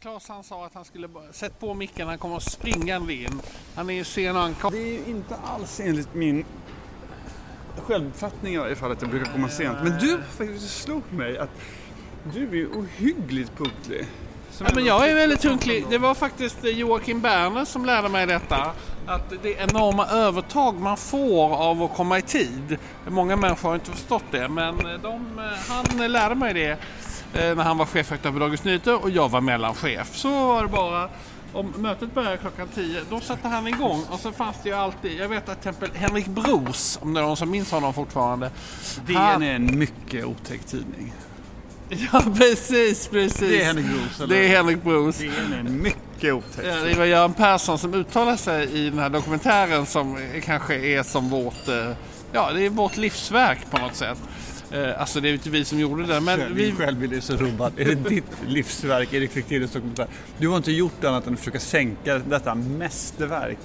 Claes han sa att han skulle sätta på micken, han kommer springande in. Han är ju sen han kom... Det är ju inte alls enligt min självuppfattning i varje fall att jag brukar komma sent. Men du faktiskt slog mig att du är ju ohyggligt punktlig. Ja, men jag är väldigt punktlig. Det var faktiskt Joakim Berner som lärde mig detta. Att det enorma övertag man får av att komma i tid. Många människor har inte förstått det men de, han lärde mig det eh, när han var chefredaktör på Dagens Nyheter och jag var mellanchef. Så var det bara. Om mötet började klockan 10, då satte han igång och så fanns det ju alltid, jag vet att till exempel Henrik Bros, om det är någon som minns honom fortfarande. DN han, är en mycket otäck tidning. Ja precis, precis. Det är Henrik Bros eller? Det är Henrik Bros. DN är en mycket otäck Ja, det var Göran Persson som uttalade sig i den här dokumentären som kanske är som vårt, eh, ja det är vårt livsverk på något sätt. Eh, Alltså det är ju inte vi som gjorde det men vi, Din självbild är så rubbad. Är det ditt livsverk, Erik Fichtelius dokumentär? Du har inte gjort annat än att försöka sänka detta mästerverk.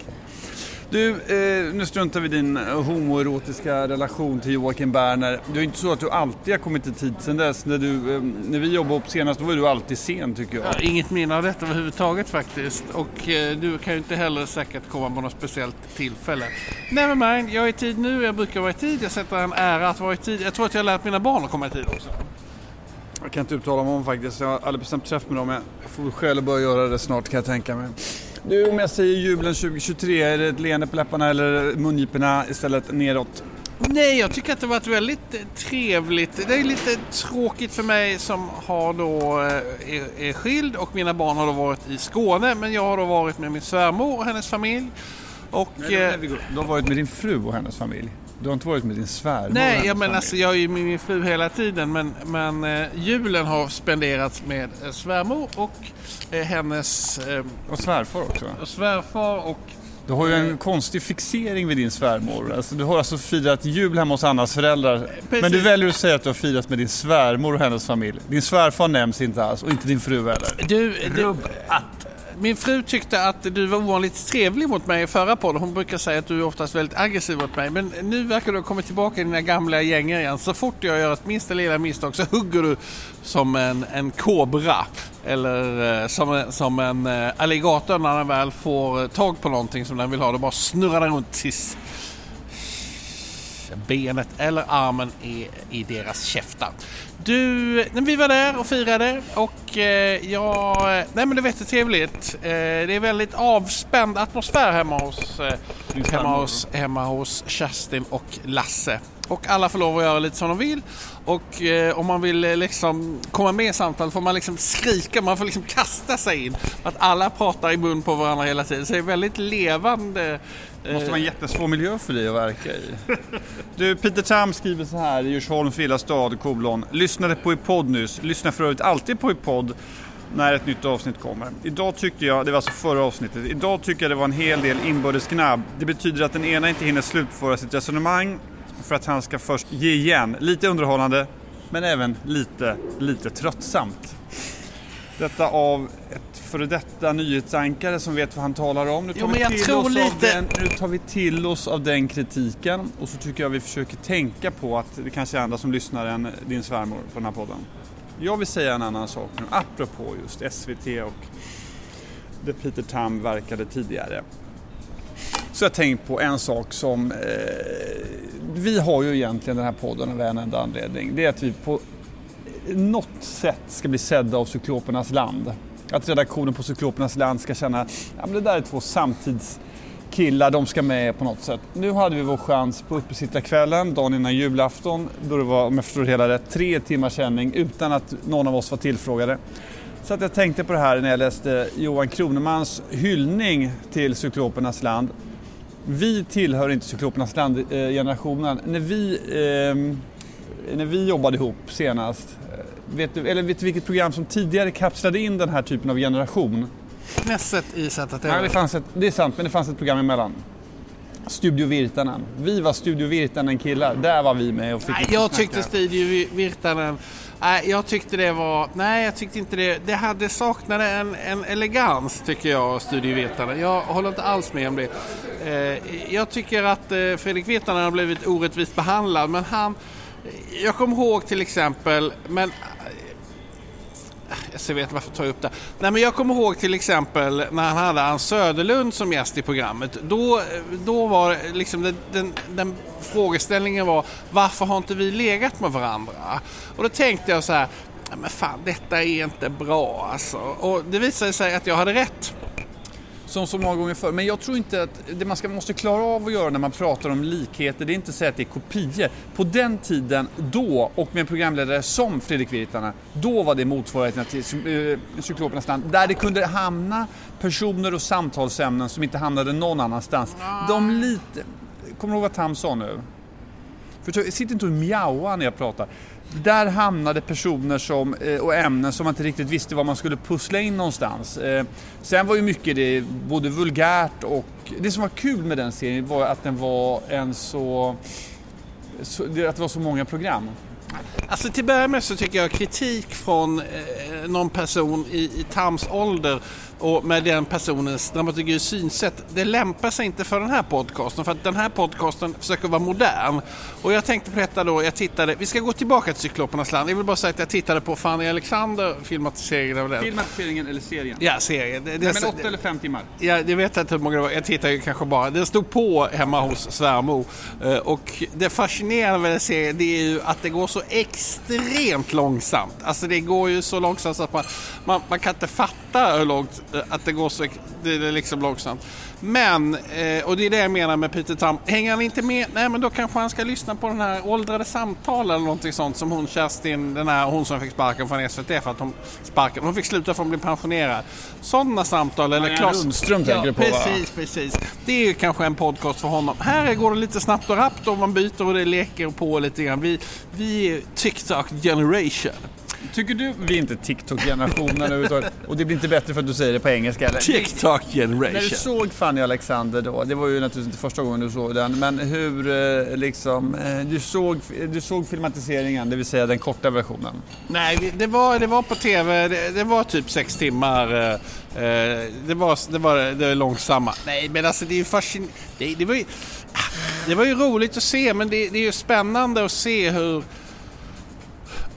Du, eh, nu struntar vi i din homoerotiska relation till Joakim Berner. Det är inte så att du alltid har kommit i tid sen dess. När, du, eh, när vi jobbade upp senast, då var du alltid sen tycker jag. ja, inget minne av detta överhuvudtaget faktiskt och eh, du kan ju inte heller säkert komma på något speciellt tillfälle. Never mind, jag är i tid nu, jag brukar vara i tid, jag sätter en ära att vara i tid. Jag tror att jag har lärt mina barn att komma i tid också. Jag kan inte uttala mig om faktiskt. Jag har aldrig bestämt träff med dem. Jag får själv börja göra det snart kan jag tänka mig. Du, om jag säger jubilen 2023, är det ett leende på läpparna eller mungiporna istället neråt? Nej, jag tycker att det har varit väldigt eh, trevligt. Det är lite tråkigt för mig som har då eh, är, är skild och mina barn har då varit i Skåne. Men jag har då varit med min svärmor och hennes familj. Och, eh, Du har varit med din fru och hennes familj. Du har inte varit med din svärmor Nej, jag, men alltså, jag är ju med min fru hela tiden men, men eh, julen har spenderats med eh, svärmor och eh, hennes eh, Och svärfar också. och svärfar och Du har ju en konstig fixering vid din svärmor. Alltså, du har alltså firat jul hemma hos Annas föräldrar. Men du väljer att säga att du har firat med din svärmor och hennes familj. Din svärfar nämns inte alls och inte din fru heller. Du, du min fru tyckte att du var ovanligt trevlig mot mig i förra podden. Hon brukar säga att du är oftast väldigt aggressiv mot mig. Men nu verkar du ha kommit tillbaka i dina gamla gängor igen. Så fort jag gör ett minsta lilla misstag så hugger du som en, en kobra. Eller eh, som, en- som en eh, alligator när den väl får tag på någonting som den vill ha. Då bara snurrar den runt tills benet eller armen är i deras käftar. Du, när vi var där och firade och eh, jag, nej men det var jättetrevligt. Eh, det är väldigt avspänd atmosfär hemma hos, eh, hemma hos, hemma hos Kerstin och Lasse. Och alla får lov att göra lite som de vill. Och eh, om man vill eh, liksom komma med i samtalet får man liksom skrika, man får liksom kasta sig in. Att alla pratar i mun på varandra hela tiden. Så det är väldigt levande. Det måste vara en jättesvår miljö för dig att verka i. Du, Peter Tam skriver så här i Djursholms villastad, kolon. Lyssnade på i podd nyss. Lyssnar för övrigt alltid på i podd när ett nytt avsnitt kommer. Idag tyckte jag, det var alltså förra avsnittet, idag tycker jag det var en hel del inbördes gnabb. Det betyder att den ena inte hinner slutföra sitt resonemang för att han ska först ge igen. Lite underhållande, men även lite, lite tröttsamt. Detta av ett före detta nyhetsankare som vet vad han talar om. Nu tar, Jo, vi, till tror oss av lite- den, nu tar vi till oss av den kritiken och så tycker jag vi försöker tänka på att det kanske är andra som lyssnar än din svärmor på den här podden. Jag vill säga en annan sak nu, apropå just SVT och där Peter Tam verkade tidigare. Så jag har tänkt på en sak som... Eh, vi har ju egentligen den här podden av en enda anledning. Det är att vi på något sätt ska bli sedda av Cyklopernas land. Att redaktionen på Cyklopernas land ska känna att ja, men det där är två samtidskillar, de ska med på något sätt. Nu hade vi vår chans på uppesittarkvällen, dagen innan julafton, då det var, om jag förstår det hela rätt, tre timmars sändning utan att någon av oss var tillfrågade. Så att jag tänkte på det här när jag läste Johan Kronemans hyllning till Cyklopernas land. Vi tillhör inte Cyklopernas land-generationen. När vi eh, när vi jobbade ihop senast, eh, vet du, eller vet du vilket program som tidigare kapslade in den här typen av generation? Knesset i ZTV. Nej, det, fanns ett, det är sant, men det fanns ett program emellan. Studio Virtanen. Vi var Studio Virtanen killar. Där var vi med och fick Nej, jag tyckte Studio Virtanen, nej jag tyckte det var, nej jag tyckte inte det, det hade saknade en, en elegans tycker jag, studievetarna. Jag håller inte alls med om det. Eh, jag tycker att eh, Fredrik Virtanen har blivit orättvist behandlad men han, jag kommer ihåg till exempel, men jag vet varför tar jag upp det. Nej, men jag kommer ihåg till exempel när han hade Ann Söderlund som gäst i programmet. Då, då var liksom den, den, den frågeställningen var varför har inte vi legat med varandra? Och då tänkte jag så här, men fan detta är inte bra alltså. Och det visade sig att jag hade rätt. Som så många gånger förr. Men jag tror inte att det man ska, måste klara av att göra när man pratar om likheter, det är inte att säga att det är kopior. På den tiden, då, och med programledare som Fredrik Virtanen, då var det motsvarigheten till eh, Cyklopernas land, där det kunde hamna personer och samtalsämnen som inte hamnade någon annanstans. De lite... Kommer du ihåg vad Tam sa nu? För, sitt inte och mjaua när jag pratar. Där hamnade personer som, eh, och ämnen som man inte riktigt visste vad man skulle pussla in någonstans. Eh, sen var ju mycket det både vulgärt och... Det som var kul med den serien var att den var en så... så att det var så många program. Alltså till att börja med så tycker jag kritik från eh, någon person i, i Tams ålder och med den personens dramaturgi och synsätt, det lämpar sig inte för den här podcasten för att den här podcasten försöker vara modern. Och jag tänkte på detta då, jag tittade, vi ska gå tillbaka till Cyklopernas land. Jag vill bara säga att jag tittade på Fanny Alexander filmatiseringen Filmatiseringen eller serien? Ja, serien. Det, det, men åtta eller fem timmar? Ja, det vet jag inte hur många det var. Jag tittade ju kanske bara. Den stod på hemma hos svärmor. Eh, och det fascinerande med den serien det är ju att det går så extremt långsamt. Alltså det går ju så långsamt så att man, man, man kan inte fatta hur långt Eh, att det går så det är liksom långsamt. Men, eh, och det är det jag menar med Peter Tam, hänger han inte med, nej men då kanske han ska lyssna på den här åldrade samtal eller någonting sånt som hon Kerstin, den här hon som fick sparken från SVT för att hon sparken, hon fick sluta för att bli pensionerad. Sådana samtal eller Klas Lundström tänker du på Precis, va? precis. Det är ju kanske en podcast för honom. Här går det lite snabbt och rappt och man byter och det leker på lite grann. Vi, vi är TikTok generation. Tycker du vi är inte TikTok-generationen överhuvudtaget? Och det blir inte bättre för att du säger det på engelska eller? TikTok generation. När du såg Fanny Alexander då, det var ju naturligtvis inte första gången du såg den, men hur eh, liksom, eh, du såg, du såg filmatiseringen, det vill säga den korta versionen? Nej, det var, det var på TV, det, det var typ sex timmar. Eh, det var det, var det långsamma. Nej, men alltså det är ju fascinerande. Det, det, var ju, ah, det var ju roligt att se, men det, det är ju spännande att se hur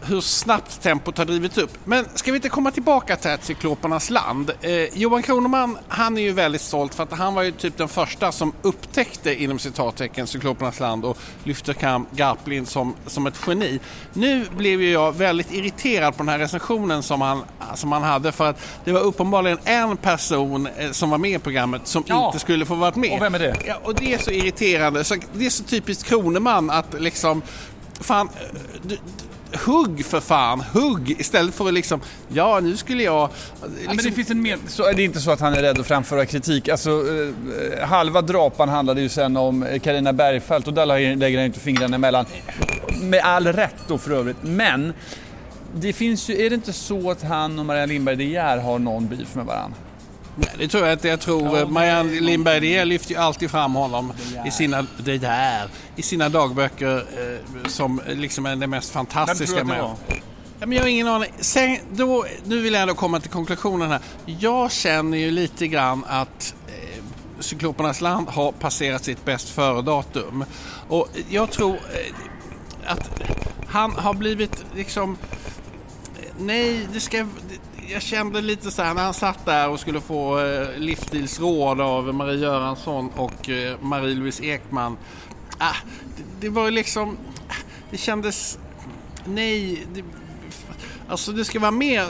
hur snabbt tempot har drivits upp. Men ska vi inte komma tillbaka till Cyklopernas land? Eh, Johan Kroneman, han är ju väldigt stolt för att han var ju typ den första som upptäckte inom citattecken Cyklopernas land och lyfte fram Garplin som, som ett geni. Nu blev ju jag väldigt irriterad på den här recensionen som han, som han hade för att det var uppenbarligen en person eh, som var med i programmet som ja. inte skulle få vara med. Och vem är det? Ja, och det är så irriterande. Så det är så typiskt Kroneman att liksom Fan, eh, du, hugg för fan, hugg istället för att liksom, ja nu skulle jag... Liksom... Ja, men det finns en med... så är det inte så att han är rädd att framföra kritik. Alltså, eh, halva drapan handlade ju sen om Karina Bergfeldt och där lägger han inte fingrarna emellan. Med all rätt då för övrigt. Men det finns ju, är det inte så att han och Marianne Lindberg De Geer har någon beef med varandra? Nej, det tror jag inte. Jag tror ja, Marianne Lindberg lyfter ju alltid fram honom i sina, det där, i sina dagböcker eh, som liksom är det mest fantastiska Vem tror var? Ja, men jag har ingen aning. Sen, då, nu vill jag ändå komma till konklusionen här. Jag känner ju lite grann att eh, Cyklopernas land har passerat sitt bäst före-datum. Och jag tror eh, att han har blivit liksom... Nej, det ska jag kände lite så här när han satt där och skulle få eh, livsstilsråd av Marie Göransson och eh, Marie-Louise Ekman. Ah, det, det var liksom, det kändes, nej, det, alltså det ska vara mer,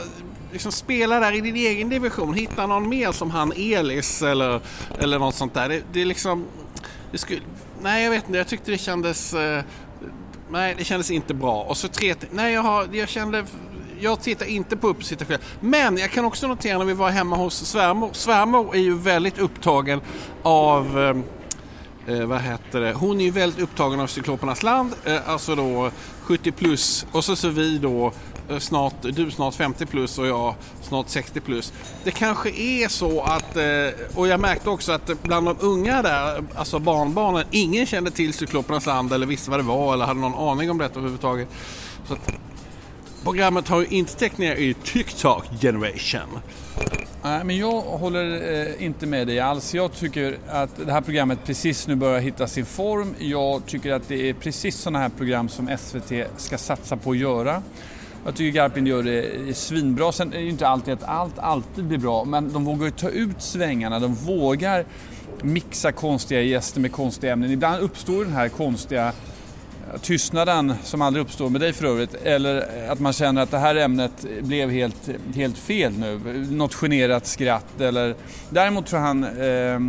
liksom spela där i din egen division, hitta någon mer som han Elis eller, eller något sånt där. Det, det är liksom, det skulle, nej jag vet inte, jag tyckte det kändes eh, Nej, det kändes inte bra. Och så tre... Nej, jag, har, jag kände jag tittar inte på uppesittarskillar. Men jag kan också notera när vi var hemma hos svärmor. Svärmor är ju väldigt upptagen av eh, eh vad heter det? Hon är ju väldigt upptagen av Cyklopernas land, eh, alltså då 70 plus och så så vi då eh, snart, du snart 50 plus och jag snart 60 plus. Det kanske är så att, eh, och jag märkte också att bland de unga där, alltså barnbarnen, ingen kände till Cyklopernas land eller visste vad det var eller hade någon aning om detta överhuvudtaget. Så att, Programmet har ju inte täckt ner i TikTok generation. Nej, men jag håller eh, inte med dig alls. Jag tycker att det här programmet precis nu börjar hitta sin form. Jag tycker att det är precis sådana här program som SVT ska satsa på att göra. Jag tycker Garpin gör det svinbra. Sen är det ju inte alltid att allt alltid blir bra, men de vågar ju ta ut svängarna. De vågar mixa konstiga gäster med konstiga ämnen. Ibland uppstår den här konstiga tystnaden som aldrig uppstår med dig för övrigt. Eller att man känner att det här ämnet blev helt, helt fel nu. Något generat skratt eller... Däremot tror han... Eh,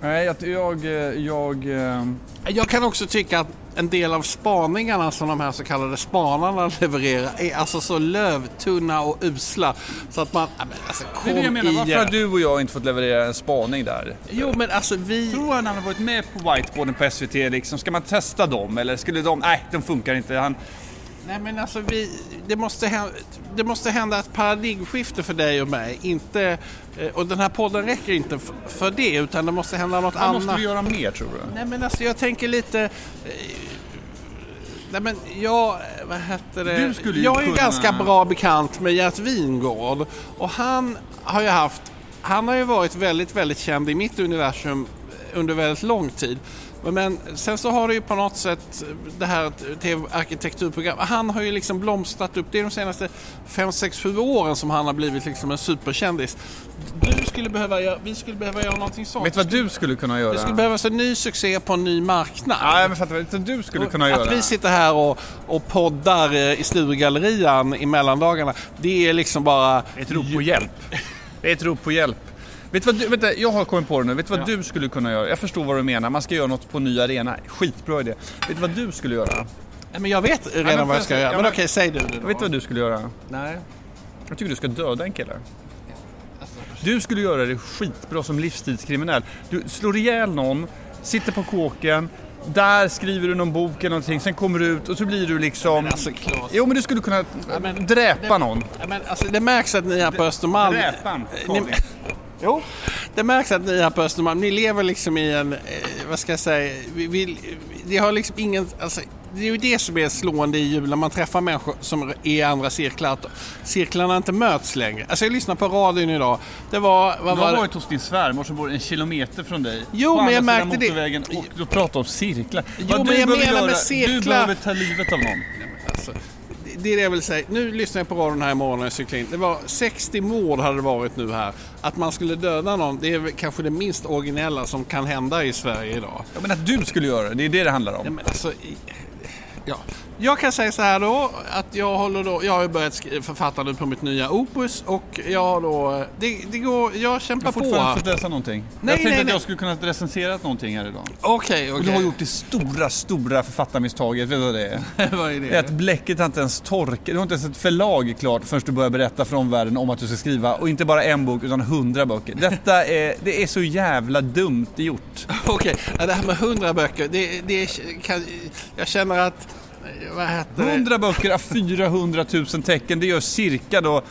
nej, att Jag, eh, jag, eh, jag kan också tycka att en del av spaningarna som de här så kallade spanarna levererar är alltså så lövtunna och usla. Så att man... Alltså, det är det jag menar, varför har du och jag inte fått leverera en spaning där? Jo men alltså vi... Tror han hade varit med på whiteboarden på SVT liksom? Ska man testa dem eller skulle de... Nej, de funkar inte. Han... Nej men alltså vi, det, måste hända, det måste hända ett paradigmskifte för dig och mig. Inte, eh, och den här podden räcker inte för det utan det måste hända något Vad annat. måste vi göra mer tror du? Nej men alltså jag tänker lite... eh, Nej men jag, vad heter det? Du skulle ju jag är kunna- ganska bra bekant med Gert Wingård. Och han har ju haft, han har ju varit väldigt, väldigt känd i mitt universum under väldigt lång tid. Men sen så har det ju på något sätt det här tv-arkitekturprogrammet, han har ju liksom blomstrat upp. Det är de senaste 5, 6, 7 åren som han har blivit liksom en superkändis. Du skulle behöva, göra- vi skulle behöva göra någonting sånt. Vet du vad du skulle kunna göra? Det skulle behövas en ny succé på en ny marknad. Ja, men fattar vad du skulle kunna göra? Att vi sitter här och, och poddar eh, i Sturegallerian i mellandagarna, det är liksom bara... Ett rop på hjälp. Det är ett rop på hjälp. Vet vad du, vänta, jag har kommit på det nu. Vet du vad du skulle kunna göra? Jag förstår vad du menar. Man ska göra något på ny arena. Skitbra idé. Vet du vad du skulle göra? Nej, men jag vet redan men vad jag ska göra. ja, Men men- okej, säg du det då. Vet du vad du skulle göra? Nej. Jag tycker du ska döda en kille. Du skulle göra det skitbra som livstidskriminell. Du slår ihjäl någon, sitter på kåken, där skriver du någon bok eller någonting, sen kommer du ut och så blir du liksom... Alltså Claes. Jo men du skulle kunna men- dräpa någon. Ja, Men, alltså, det märks att ni här på Östermalm... Dräpan, Ni. Jo. det märks att ni här på Östermalm, ni lever liksom i en... Eh, vad ska jag säga? Vi, vi, det har liksom ingen... Alltså, det är ju det som är slående i jul när man träffar människor som är i andra cirklar. Att cirklarna inte möts längre. Alltså jag lyssnade på radion idag. Det var... Vad Du var har det? varit hos din svärmor som bor en kilometer från dig. Jo, på men jag märkte det. motorvägen Och du pratar om cirklar. Jo, Vad men du jag menar med cirklar- Du behöver ta livet av någon. Alltså, det- det är det jag vill säga. Nu lyssnar jag på radion här i morgon när jag cyklar in. Det var 60 mord hade det varit nu här. Att man skulle döda någon, det är kanske det minst originella som kan hända i Sverige idag. Ja, men att du skulle göra det, det är det det handlar om. Ja, men alltså, ja. Jag kan säga så här då, att jag håller då, jag har ju börjat författa nu på mitt nya opus och jag har då, det, det går, jag Jag kämpar har på. fortfarande fått läsa någonting. Nej, jag tänkte nej, att nej. jag skulle kunna recensera någonting här idag. Okej, Och du har okej. gjort det stora, stora författarmisstaget. Vet du vad det är? Vad är Det är att det? bläcket har inte ens torkat. Du har inte ens ett förlag klart förrän du börjar berätta för omvärlden om att du ska skriva, och inte bara en bok, utan hundra böcker. Detta är, det är så jävla dumt gjort. Okej, ja, det här med 100 böcker, det, det kan, jag känner att, vad heter det? 100 böcker av 400 000 tecken, det gör cirka då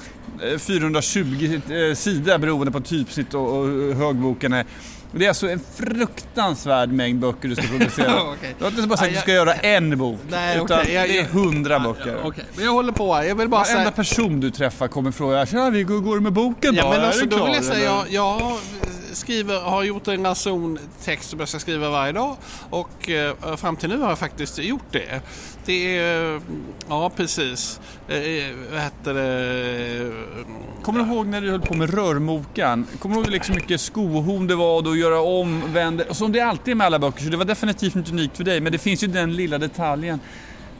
eh, 420 eh, sidor beroende på typsnitt och, och hur hög boken är. Det är alltså en fruktansvärd mängd böcker du ska producera. Okej. Du har inte bara sagt att Ja, du ska göra en bok, Nej, utan okej, jag- det är jag- 100 Ja, böcker. ja, Okej, men jag håller på här. Jag vill bara Varenda säga... person du träffar kommer fråga Tja, vi går, det med boken då? Ja, men Är alltså, det då vill jag säga, eller?" jag, jag skriver, har gjort en ranson text som jag ska skriva varje dag och eh, fram till nu har jag faktiskt gjort det. Det är, ja precis, eh, eh vad heter det? Kommer du ihåg när du höll på med rörmokan? Kommer du ihåg liksom hur mycket skohorn det var då, att göra om, vända... Som det alltid är med alla böcker, så det var definitivt inte unikt för dig, men det finns ju den lilla detaljen.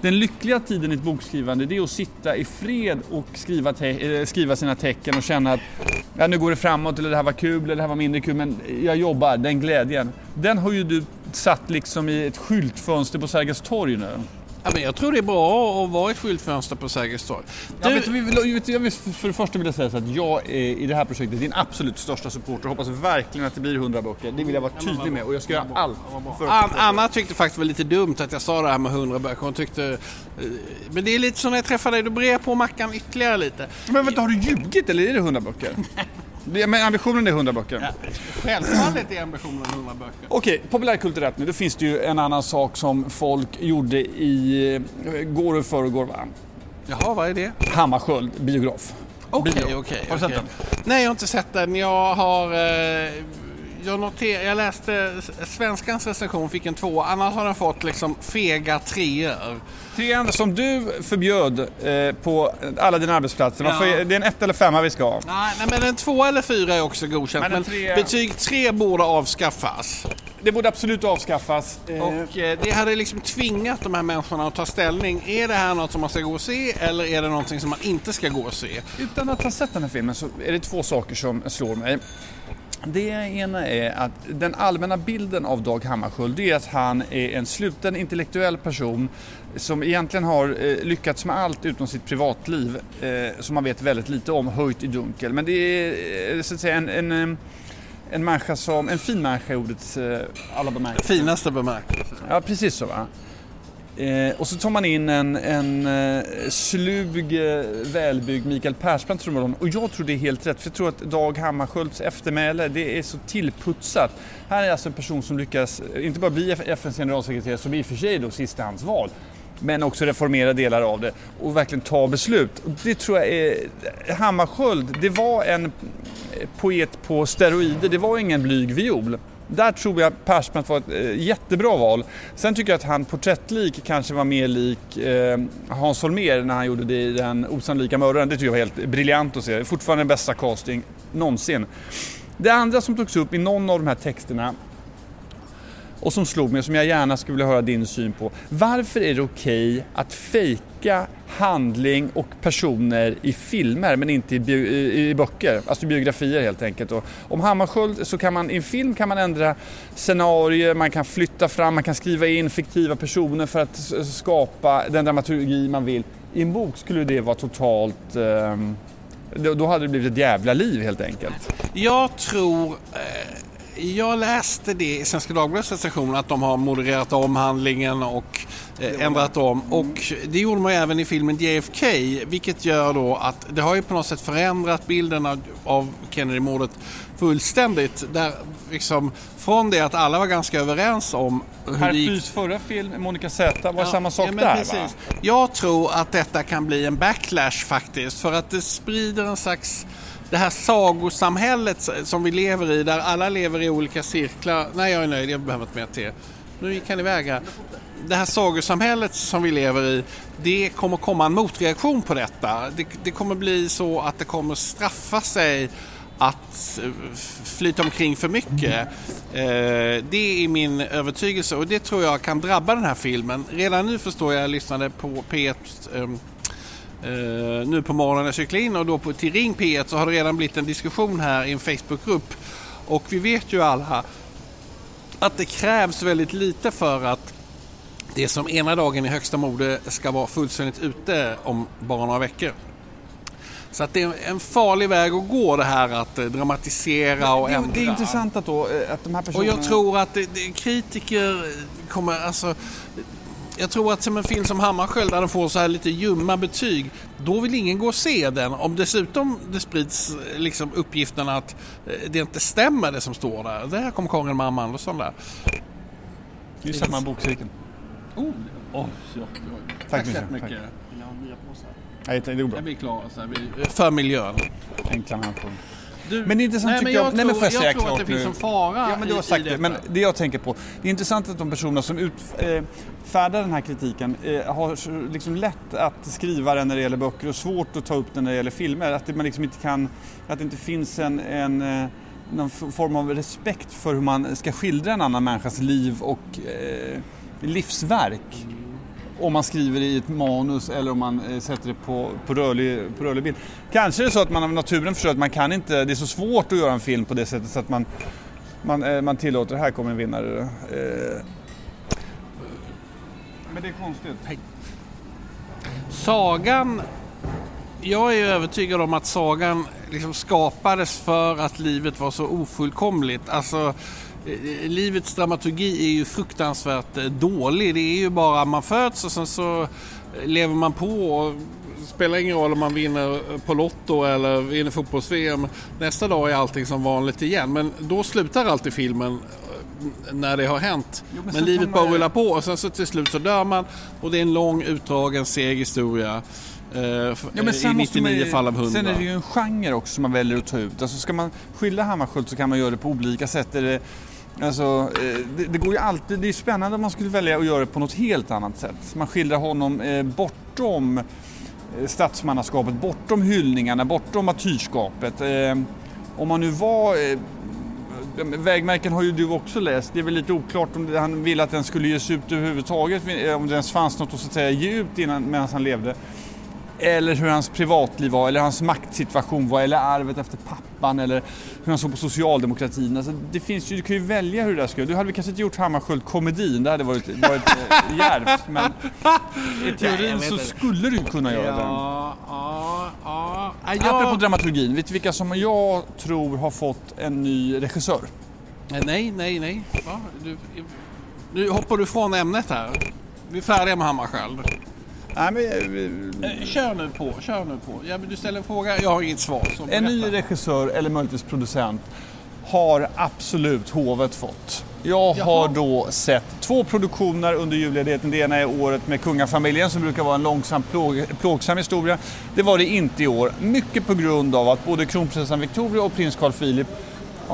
Den lyckliga tiden i ett bokskrivande, det är att sitta i fred och skriva, te- eh, skriva sina tecken och känna att ja, nu går det framåt, eller det här var kul, eller det här var mindre kul, men jag jobbar, den glädjen. Den har ju du satt liksom i ett skyltfönster på Sergels torg nu. Ja, men jag tror det är bra att vara ett skyltfönster på Sergels torg. Ja, Du- vill- vet jag vill, för det första vill jag säga så att jag är i det här projektet din absolut största supporter. Hoppas verkligen att det blir 100 böcker. Det vill jag vara tydlig med och jag ska göra allt för An- Anna tyckte faktiskt det var lite dumt att jag sa det här med 100 böcker. Hon tyckte... eh, Men det är lite som när jag träffade dig, du brer på mackan ytterligare lite. Men vänta, har du ljugit eller är det 100 böcker? Men ambitionen är 100 böcker. Självfallet är ambitionen 100 böcker. Okej, populärkulturellt nu. Då finns det ju en annan sak som folk gjorde i eh, går och förrgår va? Jaha, vad är det? Hammarskjöld biograf. Okej, Bio. okej. Har du sett okej. Nej, jag har inte sett den. Jag har... Eh, jag, noter, jag läste svenskans recension fick en två, annars har den fått liksom fega treor. Trean som du förbjöd eh, på alla dina arbetsplatser. Ja. Varför- Det är en ett eller femma vi ska ha. Nej, nej, men en två eller fyra är också godkänt. Men Men, en tre- betyg tre borde avskaffas. Det borde absolut avskaffas. Eh, Och eh, det hade liksom tvingat de här människorna att ta ställning. Är det här något som man ska gå och se eller är det någonting som man inte ska gå och se? Utan att ha sett den här filmen så är det två saker som slår mig. Det ena är att den allmänna bilden av Dag Hammarskjöld är att han är en sluten intellektuell person som egentligen har eh, lyckats med allt utom sitt privatliv eh, som man vet väldigt lite om, höjt i dunkel. Men det är eh, så att säga en, en, en människa som, en fin människa i ordets alla bemärkelser. Finaste bemärkelse. Ja, precis så va. Eh, och så tar man in en, en eh, slug, eh, välbyggd Mikael Persbrandt tror man, och jag tror det är helt rätt. För jag tror att Dag Hammarskjölds eftermäle, det är så tillputsat. Här är alltså en person som lyckas, eh, inte bara bli FNs generalsekreterare, som i och för sig då sistahandsval, men också reformera delar av det och verkligen ta beslut. Och det tror jag är... Eh, Hammarskjöld, det var en eh, poet på steroider, det var ingen blyg viol. Där tror jag Persbrandt var ett eh, jättebra val. Sen tycker jag att han porträttlik kanske var mer lik eh, Hans Holmér när han gjorde det i Den osannolika mördaren. Det tycker jag var helt briljant att se. Fortfarande den bästa casting någonsin. Det andra som togs upp i någon av de här texterna och som slog mig, som jag gärna skulle vilja höra din syn på. Varför är det okej att fejka handling och personer i filmer men inte i, i, i böcker, alltså biografier helt enkelt. Och om Hammarskjöld så kan man i en film kan man ändra scenarier, man kan flytta fram, man kan skriva in fiktiva personer för att skapa den dramaturgi man vill. I en bok skulle det vara totalt eh, då hade det blivit ett jävla liv helt enkelt. Jag tror... Eh, jag läste det i Svenska Dagbladets recension att de har modererat om handlingen och ändrat om. Och det gjorde man även i filmen JFK vilket gör då att det har ju på något sätt förändrat bilden av, av Kennedy-mordet fullständigt. Där liksom, från det att alla var ganska överens om hur Herr gick förra film, Monica Z, var Ja, samma sak ja, men där precis. va? Jag tror att detta kan bli en backlash faktiskt för att det sprider en slags det här sagosamhället som vi lever i där alla lever i olika cirklar. Nej, jag är nöjd, jag behöver inte mer te. Nu gick han iväg här. Det här sagosamhället som vi lever i, det kommer komma en motreaktion på detta. Det, det kommer bli så att det kommer straffa sig att eh, flyta omkring för mycket. Eh, det är min övertygelse och det tror jag kan drabba den här filmen. Redan nu förstår jag, jag lyssnade på P1 ehm, eh, nu på morgonen när jag cyklade in och då på, till Ring P1 så har det redan blivit en diskussion här i en Facebookgrupp. Och vi vet ju alla att det krävs väldigt lite för att det som ena dagen i högsta mode ska vara fullständigt ute om bara några veckor. Så att det är en farlig väg att gå det här att eh, dramatisera och det, ändra. det är intressant att, då, eh, att de här Och personerna... jag tror att det, det, kritiker kommer, alltså jag tror att som en film som Hammarskjöld där den får så här lite ljumma betyg, då vill ingen gå och se den. Om dessutom det sprids liksom uppgifterna att eh, det inte stämmer det som står där. Det här kommer Karin Mamma Andersson där. Det är samma bokcirkel. Oh, oh, ja, Tack så mycket. mycket. Nej, det går bra. Jag blir klar. Så här, vi, för miljön. Enkla människor. Du, Men det är intressant nej, tycker jag- jag, nej, men får jag säga tror att det finns nu? en fara Ja, men du har sagt det. Men det jag tänker på, det är intressant att de personerna som utfärdar den här kritiken eh, har liksom lätt att skriva den när det gäller böcker och svårt att ta upp den när det gäller filmer. Att det, man liksom inte kan, att det inte finns en, en eh, någon form av respekt för hur man ska skildra en annan människas liv och eh, livsverk. Om man skriver i ett manus eller om man eh, sätter det på, på, rörlig, på rörlig bild. Kanske är det så att man av naturen förstår att man kan inte, det är så svårt att göra en film på det sättet så att man, man, eh, man tillåter, här kommer en vinnare. Eh. Men det är konstigt. Sagan, jag är övertygad om att sagan liksom skapades för att livet var så ofullkomligt. Alltså, livets dramaturgi är ju fruktansvärt eh, dålig. Det är ju bara man föds och sen så eh, lever man på. Och spelar ingen roll om man vinner på Lotto eller vinner fotbolls-VM. Nästa dag är allting som vanligt igen. Men då slutar alltid filmen eh, när det har hänt. Jo, men men livet bara rullar på och sen så till slut så dör man och det är en lång utdragen seg historia. Eh, Ja, men I sen måste 99 man fall av 100. Sen är det ju en genre också som man väljer att ta ut. Alltså ska man skildra Hammarskjöld så kan man göra det på olika sätt. Är det, alltså, eh, det, det går ju alltid, det är spännande om man skulle välja att göra det på något helt annat sätt. Man skildrar honom eh, bortom eh, statsmannaskapet, bortom hyllningarna, bortom martyrskapet. Eh, om man nu var eh, Vägmärken har ju du också läst. Det är väl lite oklart om det, han ville att den skulle ges ut överhuvudtaget. Om det ens fanns något att, så att säga, ge ut innan, medan han levde. Eller hur hans privatliv var, eller hans maktsituation var, eller arvet efter pappan, eller hur han såg på socialdemokratin. Alltså, det finns ju, du kan ju välja hur det där ska Du hade väl kanske inte gjort Hammarskjöld komedin, det hade varit, varit eh, djärvt. Men i Nej, teorin vet så skulle du kunna göra det. Ja, ja, ja. ja Apropå jag, dramaturgin, vet du vilka som jag tror har fått en ny regissör? nej, nej, nej. Va? Du, nu hoppar du från ämnet här. Vi är färdiga med Hammarskjöld. Nej, men, Eh, Kör nu på, kör nu på. Ja, men du ställer en fråga, jag har inget svar. En ny regissör eller möjligtvis producent har absolut hovet fått. Jag Jaha. har då sett två produktioner under julledigheten. Det ena är året med kungafamiljen som brukar vara en långsam plåg, plågsam historia. Det var det inte i år. Mycket på grund av att både kronprinsessan Victoria och prins Carl Philip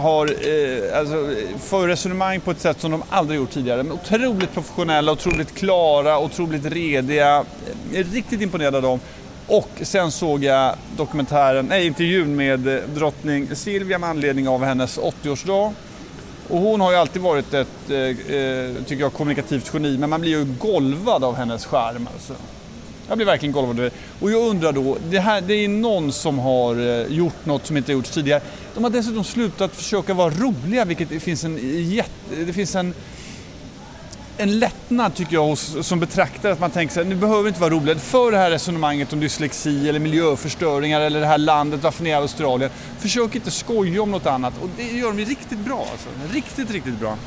har eh, alltså, för resonemang på ett sätt som de aldrig gjort tidigare. Men otroligt professionella, otroligt klara, otroligt rediga. Jag är riktigt imponerad av dem. Och sen såg jag dokumentären, nej intervjun med eh, drottning Silvia med anledning av hennes 80-årsdag. Och hon har ju alltid varit ett, eh, eh, tycker jag, kommunikativt geni, men man blir ju golvad av hennes charm. Alltså. Jag blir verkligen golvad. Och jag undrar då, det, här, det är någon som har eh, gjort något som inte har gjorts tidigare. De har dessutom slutat försöka vara roliga, vilket det finns en jätte... Det finns en, en lättnad tycker jag hos, som betraktare att man tänker så här, nu behöver vi inte vara roliga. För det här resonemanget om dyslexi eller miljöförstöringar eller det här landet, varför ni är i Australien. Försök inte skoja om något annat och det gör de ju riktigt bra alltså. Riktigt, riktigt bra.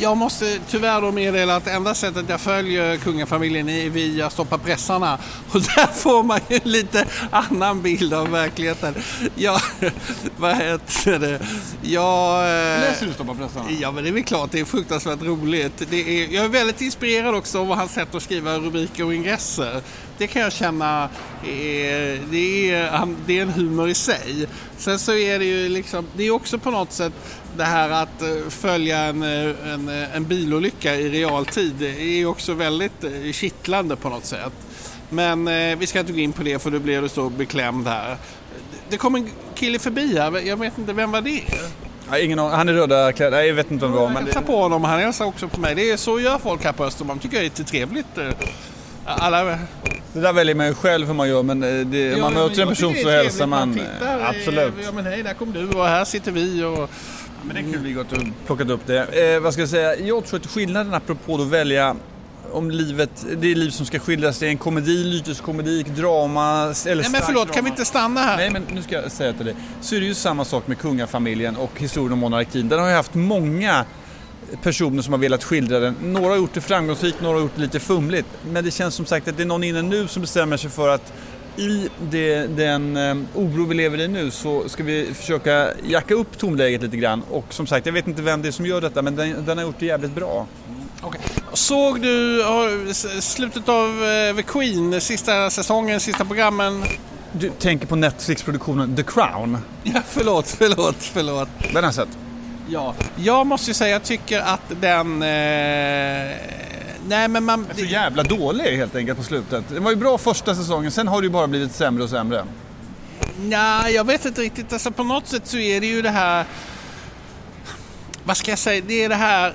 Jag måste tyvärr då meddela att enda sättet jag följer kungafamiljen är via Stoppa pressarna. Och där får man ju en lite annan bild av verkligheten. Jag, vad heter det? Jag... eh, Läser du Stoppa pressarna? Ja, men det är väl klart. Det är fruktansvärt roligt. Det är, jag är väldigt inspirerad också av hans sätt att skriva rubriker och ingresser. Det kan jag känna är, det är, det är en humor i sig. Sen så är det ju liksom, det är också på något sätt det här att eh, följa en, eh, en, eh, en bilolycka i realtid. Det är ju också väldigt kittlande på något sätt. Men eh, vi ska inte gå in på det för då blir du så beklämd här. Det kom en kille förbi här, jag vet inte, vem var det? Ja, ingen. Han är röda kläder. Jag vet inte om det var. Jag hälsar det... på honom, han hälsar också på mig. Det är så gör folk här på Östermalm, tycker jag är lite trevligt. Alla... det där väljer man ju själv hur man gör men eh, det, om man Ja, möter en person så hälsar man. tittar, eh, eh, Absolut. Ja men hej, där kom du och här sitter vi och... Men det är kul vi gått och plockat upp det. Eh, vad ska jag säga? Jag tror att skillnaden apropå att välja om livet, det är liv som ska skildras, det är en komedi, lyteskomedi, drama eller Nej men förlåt, kan drama. vi inte stanna här? Nej men nu ska jag säga till dig. Så är det ju samma sak med kungafamiljen och historien om monarkin. Den har ju haft många personer som har velat skildra den. Några har gjort det framgångsrikt, några har gjort det lite fumligt. Men det känns som sagt att det är någon inne nu som bestämmer sig för att i det, den eh, oro vi lever i nu så ska vi försöka jacka upp tonläget lite grann. Och som sagt, jag vet inte vem det är som gör detta men den, den har gjort det jävligt bra. Okej. Såg du slutet av eh, The Queen, sista säsongen, sista programmen? Du tänker på Netflix-produktionen The Crown. Ja, förlåt, förlåt, förlåt. Den har jag sett. Ja. Jag måste ju säga, jag tycker att den... Eh, nej men man... Så jävla dålig helt enkelt på slutet. Det var ju bra första säsongen, sen har det ju bara blivit sämre och sämre. Nej, jag vet inte riktigt. Alltså, på något sätt så är det ju det här... Vad ska jag säga? Det är det här...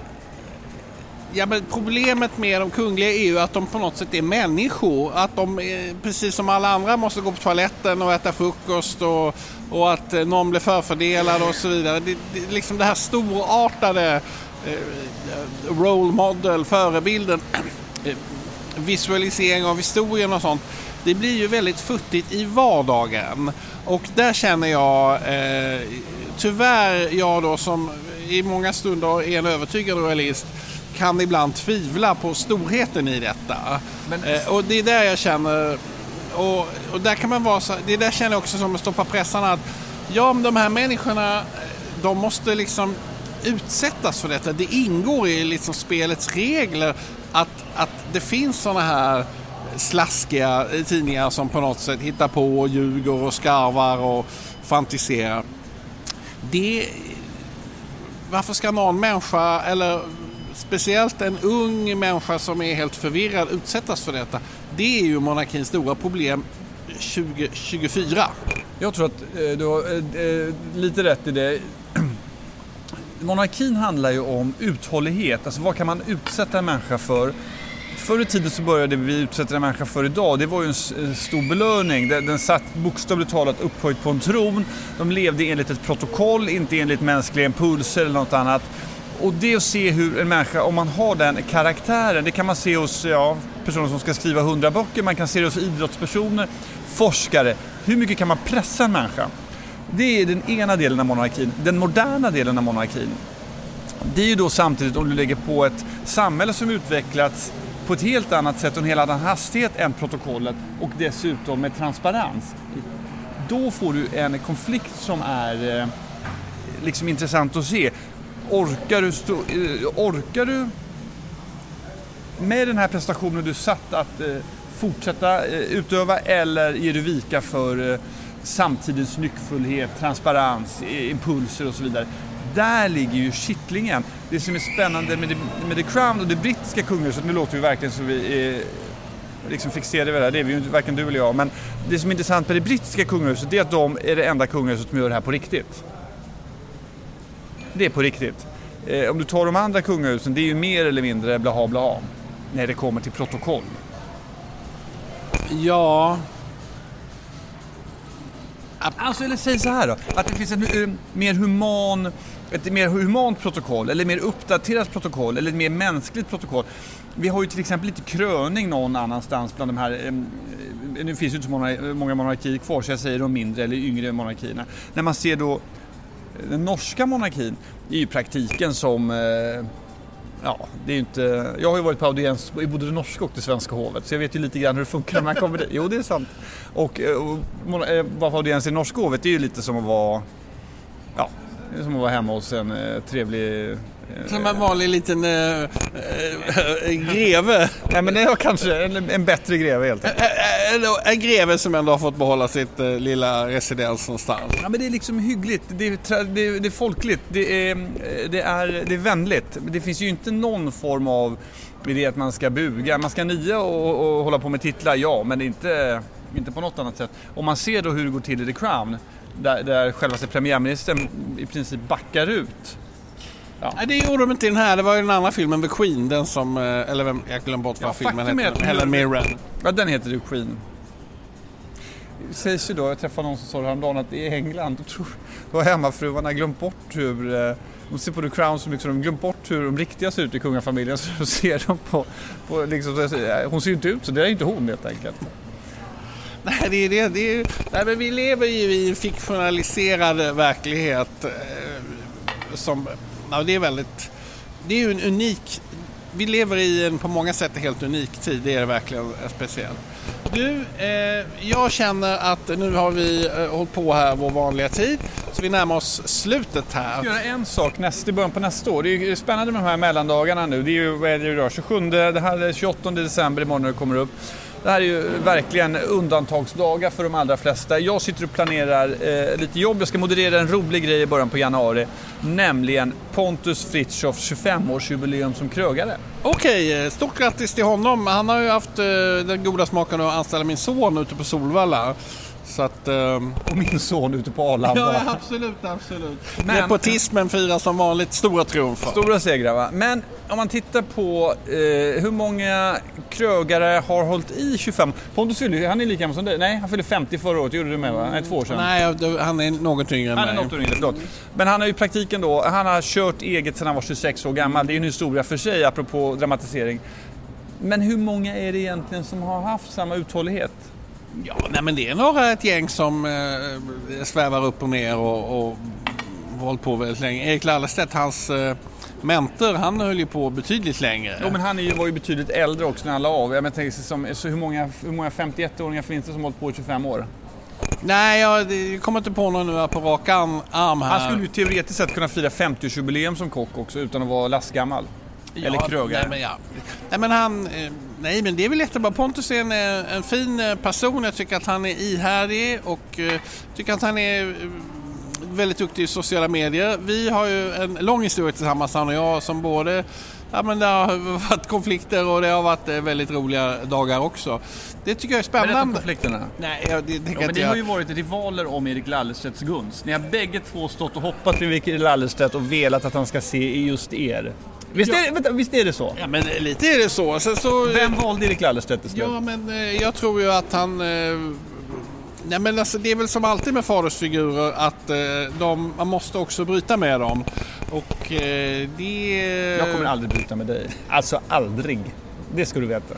Ja, men problemet med de kungliga är ju att de på något sätt är människor. Att de, precis som alla andra, måste gå på toaletten och äta frukost och, och att eh, någon blir förfördelad och så vidare. Det, det, liksom det här storartade eh, role model, förebilden, eh, visualisering av historien och sånt. Det blir ju väldigt futtigt i vardagen. Och där känner jag, eh, tyvärr jag då som i många stunder är en övertygad royalist, kan ibland tvivla på storheten i detta. Men- Eh, och det är där jag känner, och, och där kan man vara så, det där känner jag också som att stoppa pressarna att ja, men de här människorna, de måste liksom utsättas för detta. Det ingår i liksom spelets regler att, att det finns sådana här slaskiga tidningar som på något sätt hittar på och ljuger och skarvar och fantiserar. Det, varför ska någon människa, eller speciellt en ung människa som är helt förvirrad, utsättas för detta? Det är ju monarkins stora problem 2024. Jag tror att eh, du har eh, eh lite rätt i det. Monarkin handlar ju om uthållighet, alltså vad kan man utsätta en människa för? Förr i tiden så började vi utsätta en människa för idag, det var ju en stor belöning. Den, den satt bokstavligt talat upphöjt på en tron. De levde enligt ett protokoll, inte enligt mänskliga impulser eller något annat. Och det att se hur en människa, om man har den karaktären, det kan man se hos ja, personer som ska skriva hundra böcker, man kan se det hos idrottspersoner, forskare. Hur mycket kan man pressa en människa? Det är den ena delen av monarkin. Den moderna delen av monarkin, det är ju då samtidigt om du lägger på ett samhälle som utvecklats på ett helt annat sätt och en helt annan hastighet än protokollet och dessutom med transparens. Då får du en konflikt som är eh, liksom intressant att se. Orkar du, stå, eh, orkar du med den här prestationen du satt att eh, fortsätta eh, utöva eller ger du vika för eh, samtidens nyckfullhet, transparens, impulser och så vidare där ligger ju kittlingen. Det som är spännande med, det, med The Crown och det brittiska kungahuset, nu låter vi verkligen så vi är liksom fixerade vid det här, det är vi ju inte, varken du eller jag, men det som är intressant med det brittiska kungahuset det är att de är det enda kungahuset som gör det här på riktigt. Det är på riktigt. Om du tar de andra kungahusen, det är ju mer eller mindre blaha blaha när det kommer till protokoll. Ja, Alltså, eller säg så här då, att det finns en uh, mer human, ett mer humant protokoll, eller mer uppdaterat protokoll, eller ett mer mänskligt protokoll. Vi har ju till exempel lite kröning någon annanstans bland de här, um, nu finns ju inte så många, många monarkier kvar så jag säger de mindre eller yngre monarkierna. När man ser då den norska monarkin är ju praktiken som Ja, det är inte... Jag har ju varit på audiens i både det norska och det svenska hovet så jag vet ju lite grann hur det funkar när man kommer dit. Jo, det är sant. Och, eh, och, och eh, vara på audiens i norska hovet det är ju lite som att vara... Ja, som att vara hemma hos en eh, trevlig som en vanlig liten äh, äh, greve. Nej men det är kanske en, en bättre greve helt enkelt. En, en greve som ändå har fått behålla sitt äh, lilla residens någonstans. Ja men det är liksom hyggligt, det är, det är, det är folkligt, det är, det, är, det är vänligt. Det finns ju inte någon form av idé att man ska buga. Man ska nia och, och hålla på med titlar, ja, men inte, inte på något annat sätt. Om man ser då hur det går till i The Crown, där, där självaste premiärministern i princip backar ut Ja. Nej, det gjorde de inte i den här. Det var ju den andra filmen, The Queen, den som, eh, eller vem, jag glömde bort vad ja, filmen heter. Helen Mirren. Ja, den heter The Queen. Det sägs ju då, jag träffade någon som sa häromdagen att i England, då, tror, då har hemmafruarna glömt bort hur, eh, de ser på The Crown så mycket så de glömt bort hur de riktiga ser ut i kungafamiljen. Så ser de på, på liksom, hon ser ju inte ut så, det är inte hon helt enkelt. Nej, det är det. det är, nej, men vi lever ju i en fiktionaliserad verklighet eh, som Ja, det är väldigt... Det är ju en unik... Vi lever i en på många sätt helt unik tid. Det är verkligen eh, speciellt. Du, eh, jag känner att nu har vi eh, hållit på här vår vanliga tid. Så vi närmar oss slutet här. Jag ska göra en sak näst, i början på nästa år. Det är ju spännande med de här mellandagarna nu. Det är ju, vad är det idag? 27, det här är 28 december imorgon när det kommer upp. Det här är ju verkligen undantagsdagar för de allra flesta. Jag sitter och planerar eh, lite jobb. Jag ska moderera en rolig grej i början på januari. Nämligen Pontus Fritjofs 25-årsjubileum som krögare. Okej, eh, stort grattis till honom. Han har ju haft eh, den goda smaken att anställa min son ute på Solvalla. Så att, um... Och min son ute på Arlanda. Ja, absolut, absolut. Men... Nepotismen firar som vanligt stora triumfer. Stora segrar va. Men om man tittar på eh, hur många krögare har hållit i 25? Pontus fyller han är lika gammal som dig. Nej, han fyllde 50 förra året. gjorde du med va? Nej, två år sedan. Nej, han är något yngre än mig. Han är något yngre, förlåt. Men han har ju praktiken då, han har kört eget sedan han var 26 år gammal. Det är ju en historia för sig, apropå dramatisering. Men hur många är det egentligen som har haft samma uthållighet? Ja, nej men det är några ett gäng som eh, svävar upp och ner och, och hållit på väldigt länge. Erik Lallerstedt, hans eh, mentor, han höll ju på betydligt längre. Jo, men han är ju, var ju betydligt äldre också när han la av. Jag tänker, som, så hur många, hur många 51-åringar finns det som hållit på i 25 år? Nej, jag, kommer inte på någon nu på rak arm här. Han skulle ju teoretiskt sett kunna fira 50-årsjubileum som kock också utan att vara lastgammal. Ja, Eller krögare. Nej men, ja. nej, men han... Eh, Nej, men det är väl jättebra. Pontus är en, eh, en fin eh, person. Jag tycker att han är ihärdig och uh, tycker att han är uh, väldigt duktig i sociala medier. Vi har ju en lång historia tillsammans, han och jag, som både Ja, men det har varit konflikter och det har varit väldigt roliga dagar också. Det tycker jag är spännande. Berätta konflikterna. Nej, jag, det, det ja, men ni jag... har ju varit rivaler om Erik Lallerstedts gunst. Ni har bägge två stått och hoppat vid Erik Lallerstedt och velat att han ska se just er. Visst, ja. är, vänta, visst är det så? Ja, men lite är det så. Sen så Vem valde Erik Lallerstedt istället? Ja, men eh, jag tror ju att han... Eh, nej, men alltså, det är väl som alltid med fadersfigurer att eh, de, man måste också bryta med dem. Och det... Jag kommer aldrig bryta med dig. Alltså aldrig. Det ska du veta.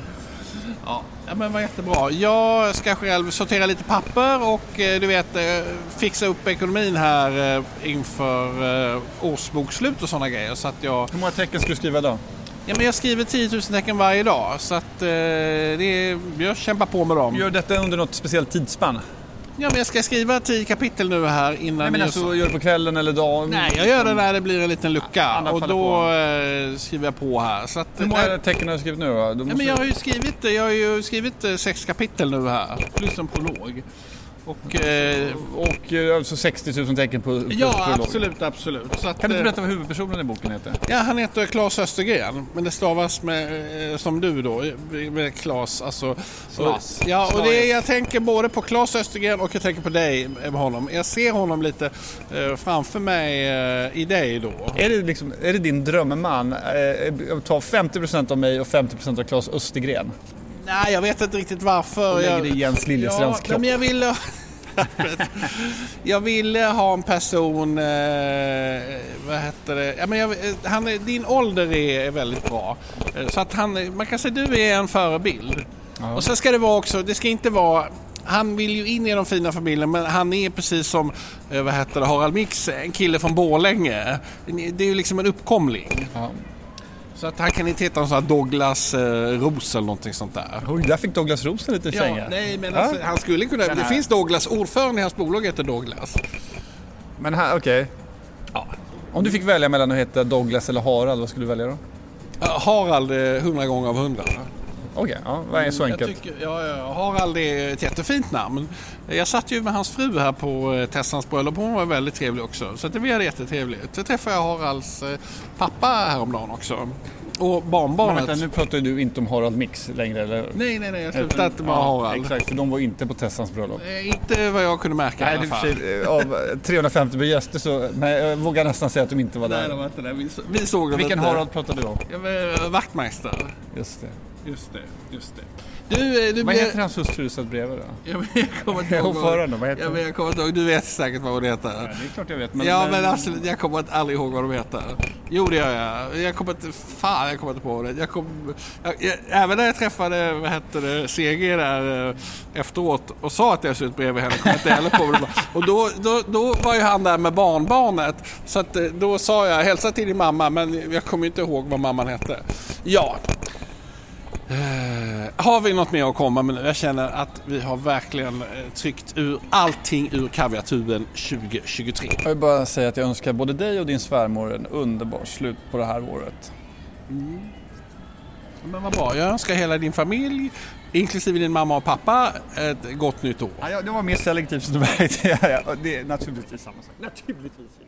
Ja, ja men vad jättebra. Jag ska själv sortera lite papper och eh, du vet eh, fixa upp ekonomin här eh, inför årsbokslut och sådana grejer. Så att jag... Hur många tecken ska du skriva då? Ja, men jag skriver 10 000 tecken varje dag så att det är, jag kämpar på med dem. Gör detta under något speciellt tidsspann? Ja, men jag ska skriva tio kapitel nu här innan... Nej, men alltså, så... gör du på kvällen eller dagen? Nej, jag gör det när det blir en liten lucka och då eh, skriver jag på här. Så att, Hur många tecken har du skrivit nu då? Ja, men jag har ju skrivit, jag har ju skrivit eh, sex kapitel nu här, plus en prolog. Och, eh, och eh, alltså 60 000 tecken på, på Ja, prolog. absolut, absolut. Så att, kan du inte berätta vad huvudpersonen i boken heter? Ja, han heter Claes Östergren, men det stavas med, som du då, med Claes. Alltså, Slas. Ja, och det, jag tänker både på Claes Östergren och jag tänker på dig med honom. Jag ser honom lite eh, framför mig eh, i dig då. Är det, liksom, är det din drömman? Eh, ta 50% av mig och 50% av Claes Östergren? Nej, jag vet inte riktigt varför. Lägger det i Jens Liljestrands ja, kropp. Men jag ville... jag ville ha en person, eh, vad heter det, ja, men jag, han, din ålder är, är väldigt bra. Eh, så att han, man kan säga att du är en förebild. Ja. Och sen ska det vara också, det ska inte vara han vill ju in i de fina familjerna men han är precis som eh, vad heter det, Harald Mix, en kille från Borlänge. Det är ju liksom en uppkomling. Ja. Så att han kan inte heta någon sån här Douglas eh, Ros eller någonting sånt där. Oj, där fick Douglas Ros en liten känga. Ja, nej, men alltså, han skulle kunna... Det finns Douglas, ordförande i hans bolag heter Douglas. Men okej. Okay. Ja. Om du fick välja mellan att heta Douglas eller Harald, vad skulle du välja då? Harald hundra gånger av hundra. Okej, okay, ja, vad är så enkelt? Jag tycker, ja, ja, Harald är ett jättefint namn. Jag satt ju med hans fru här på eh, Tessans bröllop. Hon var väldigt trevlig också. Så det var jättetrevligt. Så träffade jag Haralds eh, pappa häromdagen också. Och barnbarnet. Men vänta, nu pratar du inte om Harald Mix längre eller? Nej, nej, nej. Jag slutade inte med ja, Harald. Exakt, för de var inte på Tessans bröllop. Eh, inte vad jag kunde märka nej, i alla fall. Sig, av 350 gäster så, men jag vågar nästan säga att de inte var där. Nej, de var inte där. Vi, såg dem Vilken inte. Harald pratade du om? Wachtmeister. Just det. Just det, just det. Du, eh, du vad heter hans hustru som bredvid då? Ja, men jag kommer inte ihåg. Ordförande, vad heter ja, men jag kommer inte ihåg. Du vet säkert vad hon heter. Ja, det är klart jag vet. Men, ja, men alltså, jag kommer aldrig ihåg vad de heter. Jo, det gör jag. Jag kommer inte... Fan, jag kommer inte på det. Jag kom, jag, jag, även när jag träffade, vad hette det, CG där eh, efteråt och sa att jag suttit bredvid henne, kom jag inte heller på det. Och då, då, då var ju han där med barnbarnet. Så att, eh, då sa jag, hälsa till din mamma, men jag kommer inte ihåg vad mamman hette. Ja, har vi något mer att komma med nu? Jag känner att vi har verkligen uh, tryckt ur allting ur kaviartuben 2023. Jag vill bara säga att jag önskar både dig och din svärmor en underbar slut på det här året. Mm. Men vad bra. Jag önskar hela din familj, inklusive din mamma och pappa, ett gott nytt år. Ja, det var mer selektivt som du märkte. det är naturligtvis samma sak. Naturligtvis.